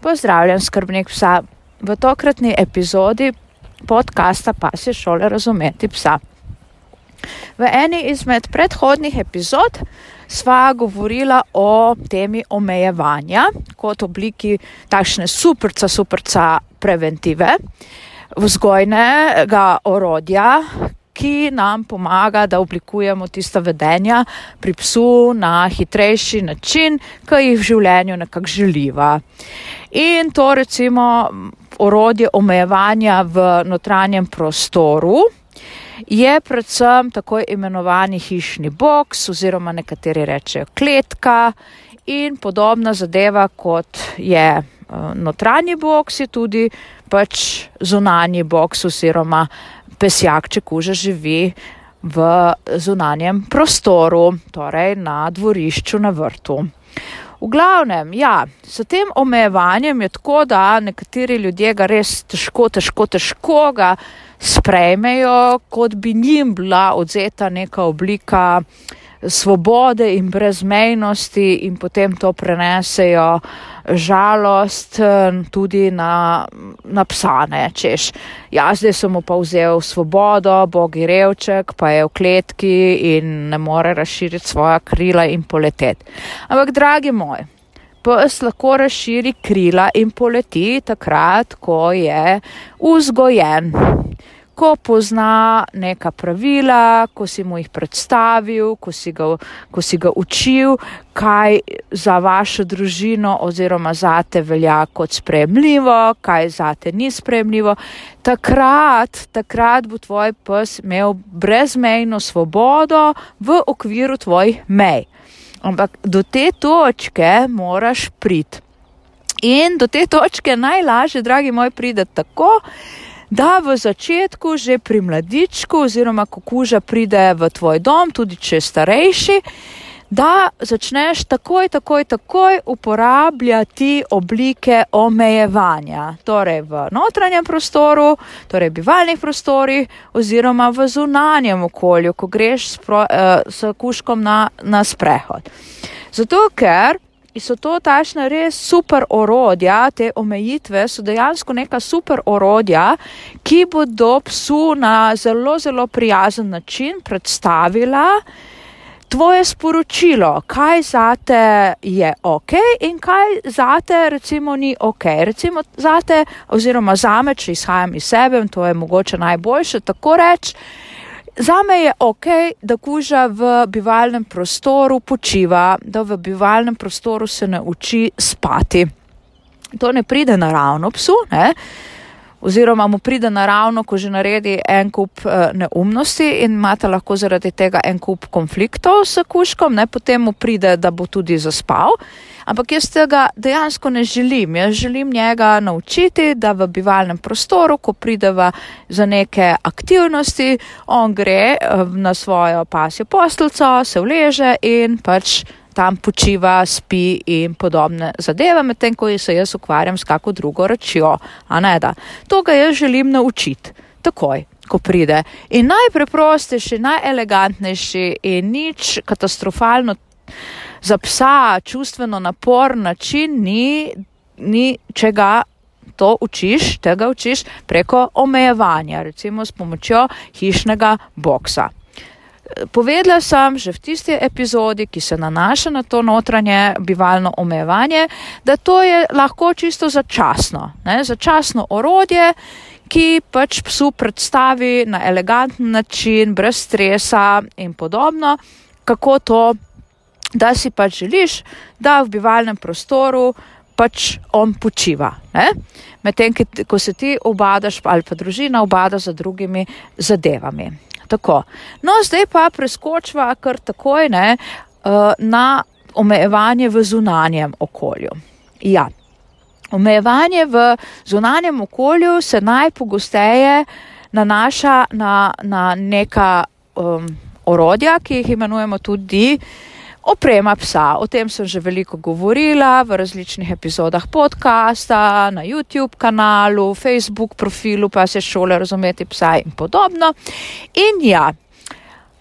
Pozdravljen, skrbnik psa. V tokratni epizodi podcasta Pasje šole razumeti psa. V eni izmed predhodnih epizod sva govorila o temi omejevanja kot obliki takšne superca, superca preventive, vzgojnega orodja, ki nam pomaga, da oblikujemo tista vedenja pri psu na hitrejši način, ki jih v življenju nekako želiva. In to recimo orodje omejevanja v notranjem prostoru je predvsem tako imenovani hišni boks oziroma nekateri rečejo kletka in podobna zadeva kot je eh, notranji boks je tudi pač zunanji boks oziroma pesjak, če kuža živi v zunanjem prostoru, torej na dvorišču na vrtu. V glavnem, ja, s tem omejevanjem je tako, da nekateri ljudje ga res težko, težko, težko ga sprejmejo, kot bi njim bila odzeta neka oblika svobode in brezmejnosti in potem to prenesejo žalost eh, tudi na, na psane, češ. Ja, zdaj sem mu pa vzel svobodo, bog je revček, pa je v kletki in ne more razširiti svoja krila in poleteti. Ampak, dragi moj, pes lahko razširi krila in poleti takrat, ko je vzgojen ko pozna neka pravila, ko si mu jih predstavil, ko si ga, ko si ga učil, kaj za vašo družino oziroma zate velja kot spremljivo, kaj zate ni spremljivo, takrat, takrat bo tvoj pes imel brezmejno svobodo v okviru tvojih mej. Ampak do te točke moraš priti. In do te točke najlažje, dragi moj, pride tako, da v začetku, že pri mladičku, oziroma ko kuža pride v tvoj dom, tudi če je starejši, da začneš takoj, takoj, takoj uporabljati oblike omejevanja. Torej v notranjem prostoru, torej bivalnih prostorih, oziroma v zunanjem okolju, ko greš s, pro, uh, s kuškom na, na sprehod. Zato, ker so to tašna res super orodja, te omejitve so dejansko neka super orodja, ki bodo psu na zelo, zelo prijazen način predstavila tvoje sporočilo, kaj zate je ok in kaj zate recimo ni ok. Recimo zate oziroma zame, če izhajam iz sebe, to je mogoče najboljše tako reči, Za me je ok, da kuža v bivalnem prostoru počiva, da v bivalnem prostoru se nauči spati. To ne pride naravno psu, ne? Oziroma mu pride naravno, ko že naredi en kup uh, neumnosti in imate lahko zaradi tega en kup konfliktov s kuškom, ne? potem mu pride, da bo tudi zaspal. Ampak jaz tega dejansko ne želim. Jaz želim njega naučiti, da v bivalnem prostoru, ko prideva za neke aktivnosti, on gre eh, na svojo pasjo postelco, se vleže in pač tam počiva, spi in podobne zadeve, medtem ko se jaz ukvarjam s kako drugo rečjo. To ga jaz želim naučiti takoj. Ko pride. In najpreprostejši, najelegantnejši in nič katastrofalno za psa čustveno napor način ni, ni če ga to učiš, tega učiš preko omejevanja, recimo s pomočjo hišnega boksa. Povedala sem že v tisti epizodi, ki se nanaša na to notranje bivalno omejevanje, da to je lahko čisto začasno, ne, začasno orodje, ki pač psu predstavi na eleganten način, brez stresa in podobno, kako to da si pač želiš, da v bivalnem prostoru pač on počiva. Medtem, ko se ti obadaš ali pa družina obada za drugimi zadevami. Tako. No, zdaj pa preskočva kar takoj ne, eh, na omejevanje v zunanjem okolju. Ja. Omejevanje v zunanjem okolju se najpogosteje nanaša na, na neka um, orodja, ki jih imenujemo tudi uh, Oprema psa, o tem sem že veliko govorila v različnih epizodah podcasta, na YouTube kanalu, Facebook profilu, pa se šole razumeti psa in podobno. In ja,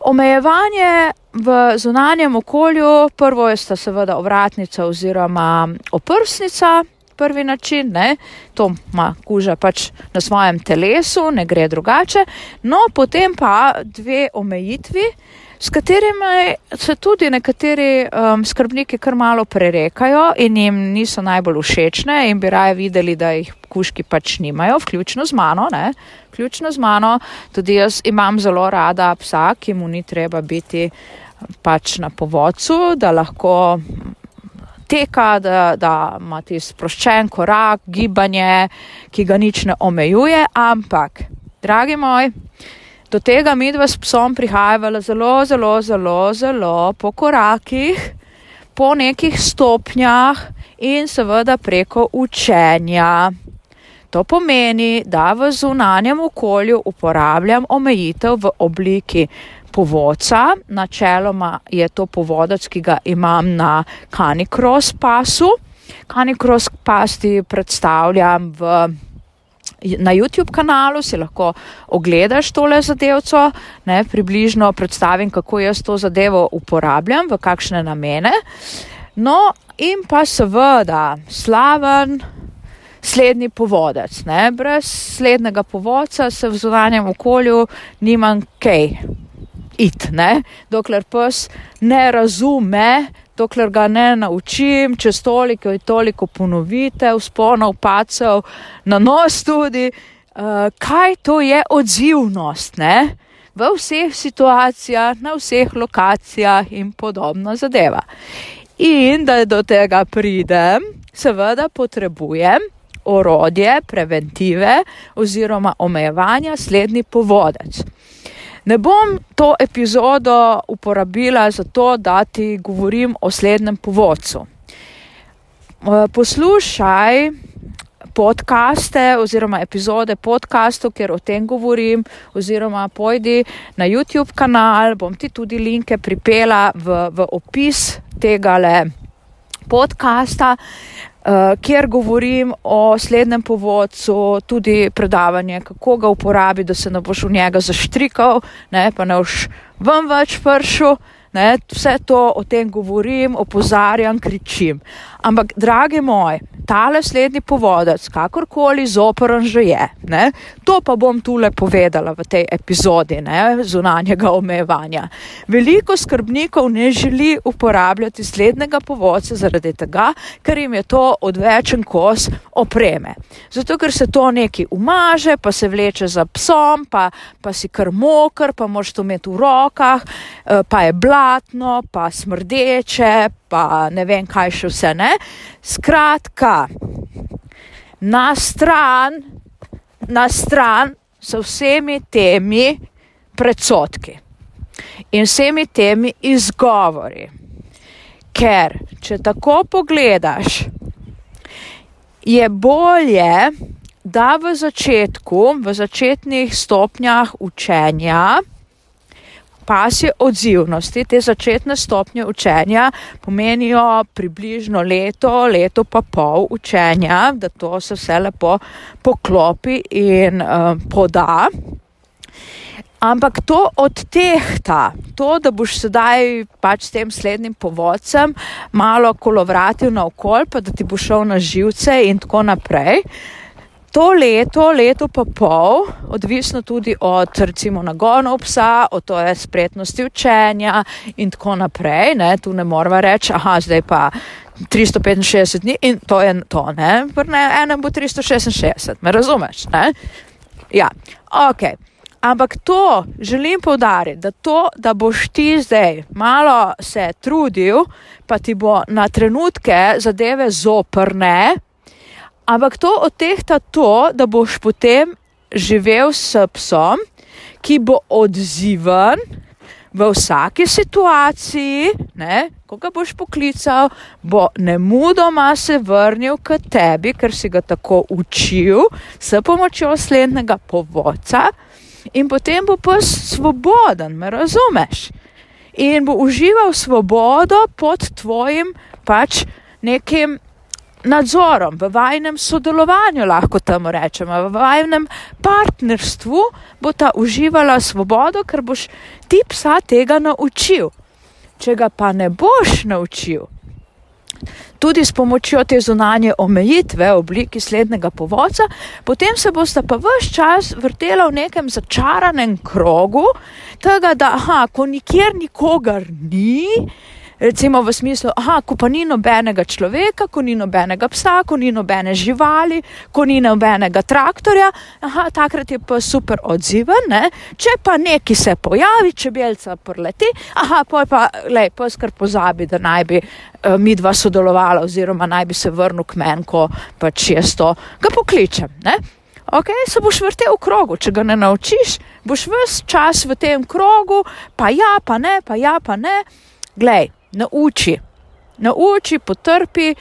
omejevanje v zunanjem okolju, prvo je sta seveda ovratnica oziroma oprsnica prvi način, ne? to ima kuža pač na svojem telesu, ne gre drugače. No, potem pa dve omejitvi, s katerimi se tudi nekateri um, skrbniki kar malo prerekajo in jim niso najbolj všečne in bi raje videli, da jih kuški pač nimajo, vključno z mano, ne? vključno z mano. Tudi jaz imam zelo rada psa, ki mu ni treba biti pač na povodcu, da lahko teka, da, da ima ti sproščen korak, gibanje, ki ga nič ne omejuje, ampak, dragi moj, do tega mi dva s psom prihajava zelo, zelo, zelo, zelo po korakih, po nekih stopnjah in seveda preko učenja. To pomeni, da v zunanjem okolju uporabljam omejitev v obliki povodca, načeloma je to povodec, ki ga imam na Canicross pasu. Canicross pas ti predstavljam v, na YouTube kanalu, si lahko ogledaš tole zadevco, ne, približno predstavim, kako jaz to zadevo uporabljam, v kakšne namene. No, in pa seveda slaven slednji povodec. Ne. Brez slednjega povodca se v zunanjem okolju nimam kaj it, ne? dokler pes ne razume, dokler ga ne naučim, čez toliko in toliko ponovitev, sponov, pacev, na nos tudi, uh, kaj to je odzivnost, ne? v vseh situacijah, na vseh lokacijah in podobna zadeva. In da do tega pridem, seveda potrebujem orodje preventive oziroma omejevanja slednji povodec. Ne bom to epizodo uporabila za to, da ti govorim o slednjem povodcu. Eh, poslušaj podkaste oziroma epizode podkastov, ker o tem govorim, oziroma pojdi na YouTube kanal, bom ti tudi linke pripela v, v opis tega le podcasta. Uh, kjer govorim o slednjem povodcu, tudi predavanje, kako ga uporabiti, da se ne boš v njega zaštrikal, ne, pa ne boš vam več pršil. Ne, vse to o tem govorim, opozarjam, kričim. Ampak, dragi moj, tale slednji povodec, kakorkoli zoporen že je, ne, to pa bom tule povedala v tej epizodi ne, zunanjega omejevanja. Veliko skrbnikov ne želi uporabljati slednjega povodca zaradi tega, ker jim je to odvečen kos opreme. Zato, ker se to neki umaže, pa se vleče za psom, pa, pa si kar mokr, pa moš to imeti v rokah, eh, pa je blatno, pa smrdeče, pa ne vem kaj še vse ne. Skratka, na stran, na stran so vsemi temi predsotki in vsemi temi izgovori. Ker, če tako pogledaš, je bolje, da v začetku, v začetnih stopnjah učenja, pasje odzivnosti, te začetne stopnje učenja pomenijo približno leto, leto pa pol učenja, da to se vse lepo poklopi in uh, poda. Ampak to odtehta, to, da boš sedaj pač s tem slednjim povodcem malo kolovratil na okolj, pa da ti bo šel na živce in tako naprej. To leto, leto pa pol, odvisno tudi od recimo nagonov psa, od toje spretnosti učenja in tako naprej, ne, tu ne moramo reči, aha, zdaj pa 365 dni in to je to, ne, ne, enem bo 366, me razumeš, ne? Ja, ok. Ampak to želim povdariti, da to, da boš ti zdaj malo se trudil, pa ti bo na trenutke zadeve zoprne, Ampak to odtehta to, da boš potem živel s psom, ki bo odziven v vsaki situaciji, ne, ko ga boš poklical, bo ne mudoma se vrnil k tebi, ker si ga tako učil s pomočjo slednjega povodca in potem bo pa svoboden, me razumeš? In bo užival svobodo pod tvojim pač nekim nadzorom, v vajnem sodelovanju, lahko temu rečemo, v vajnem partnerstvu bo ta uživala svobodo, ker boš ti psa tega naučil. Če ga pa ne boš naučil, tudi s pomočjo te zunanje omejitve v obliki slednjega povodca, potem se boste pa vse čas vrtela v nekem začaranem krogu, tega, da aha, ko nikjer nikogar ni, recimo v smislu, aha, ko pa ni nobenega človeka, ko ni nobenega psa, ko ni nobene živali, ko ni nobenega traktorja, aha, takrat je pa super odziven, ne? če pa neki se pojavi, če belca prleti, aha, pa, lej, poj skar pozabi, da naj bi uh, mi dva sodelovala oziroma naj bi se vrnil k meni, ko pač jaz to ga pokličem, ne? Ok, se boš vrtel v krogu, če ga ne naučiš, boš vse čas v tem krogu, pa ja, pa ne, pa ja, pa ne. Glej, nauči, nauči, potrpi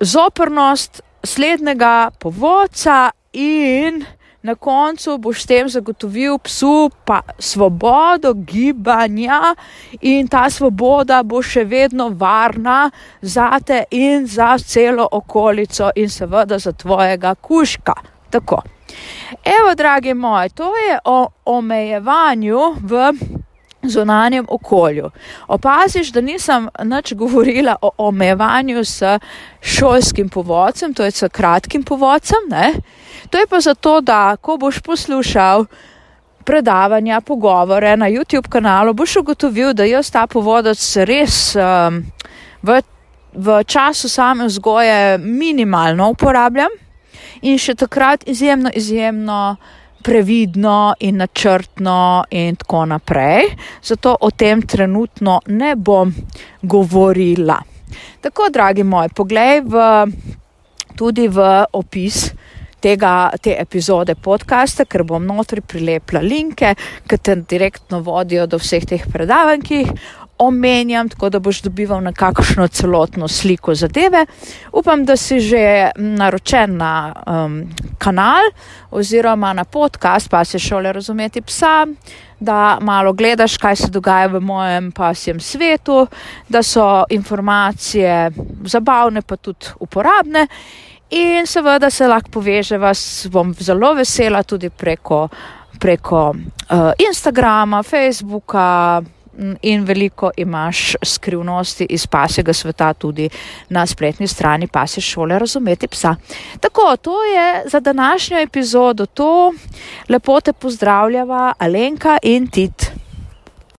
zoprnost slednjega povodca in na koncu boš s tem zagotovil psu pa svobodo gibanja in ta svoboda bo še vedno varna za te in za celo okolico in seveda za tvojega kuška. Tako. Evo, dragi moji, to je o omejevanju v zunanjem okolju. Opaziš, da nisem nič govorila o omejevanju s šolskim povodcem, to je s kratkim povodcem. Ne? To je pa zato, da ko boš poslušal predavanja, pogovore na YouTube kanalu, boš ugotovil, da jaz ta povodec res um, v, v času same vzgoje minimalno uporabljam in še takrat izjemno, izjemno previdno in načrtno in tako naprej. Zato o tem trenutno ne bom govorila. Tako, dragi moji, poglej v, tudi v opis. Tega, te epizode podcasta, ker bom notri prilepila linke, ki te direktno vodijo do vseh teh predavanj, ki jih omenjam, tako da boš dobival nekakšno celotno sliko zadeve. Upam, da si že naročen na um, kanal oziroma na podcast, pa se šole razumeti psa, da malo gledaš, kaj se dogaja v mojem pasjem svetu, da so informacije zabavne, pa tudi uporabne. In seveda se lahko poveževa, bom zelo vesela tudi preko, preko uh, Instagrama, Facebooka, in veliko imaš skrivnosti iz pasjega sveta tudi na spletni strani pasje šole razumeti psa. Tako, to je za današnjo epizodo to. Lepo te pozdravljava Alenka in Tit.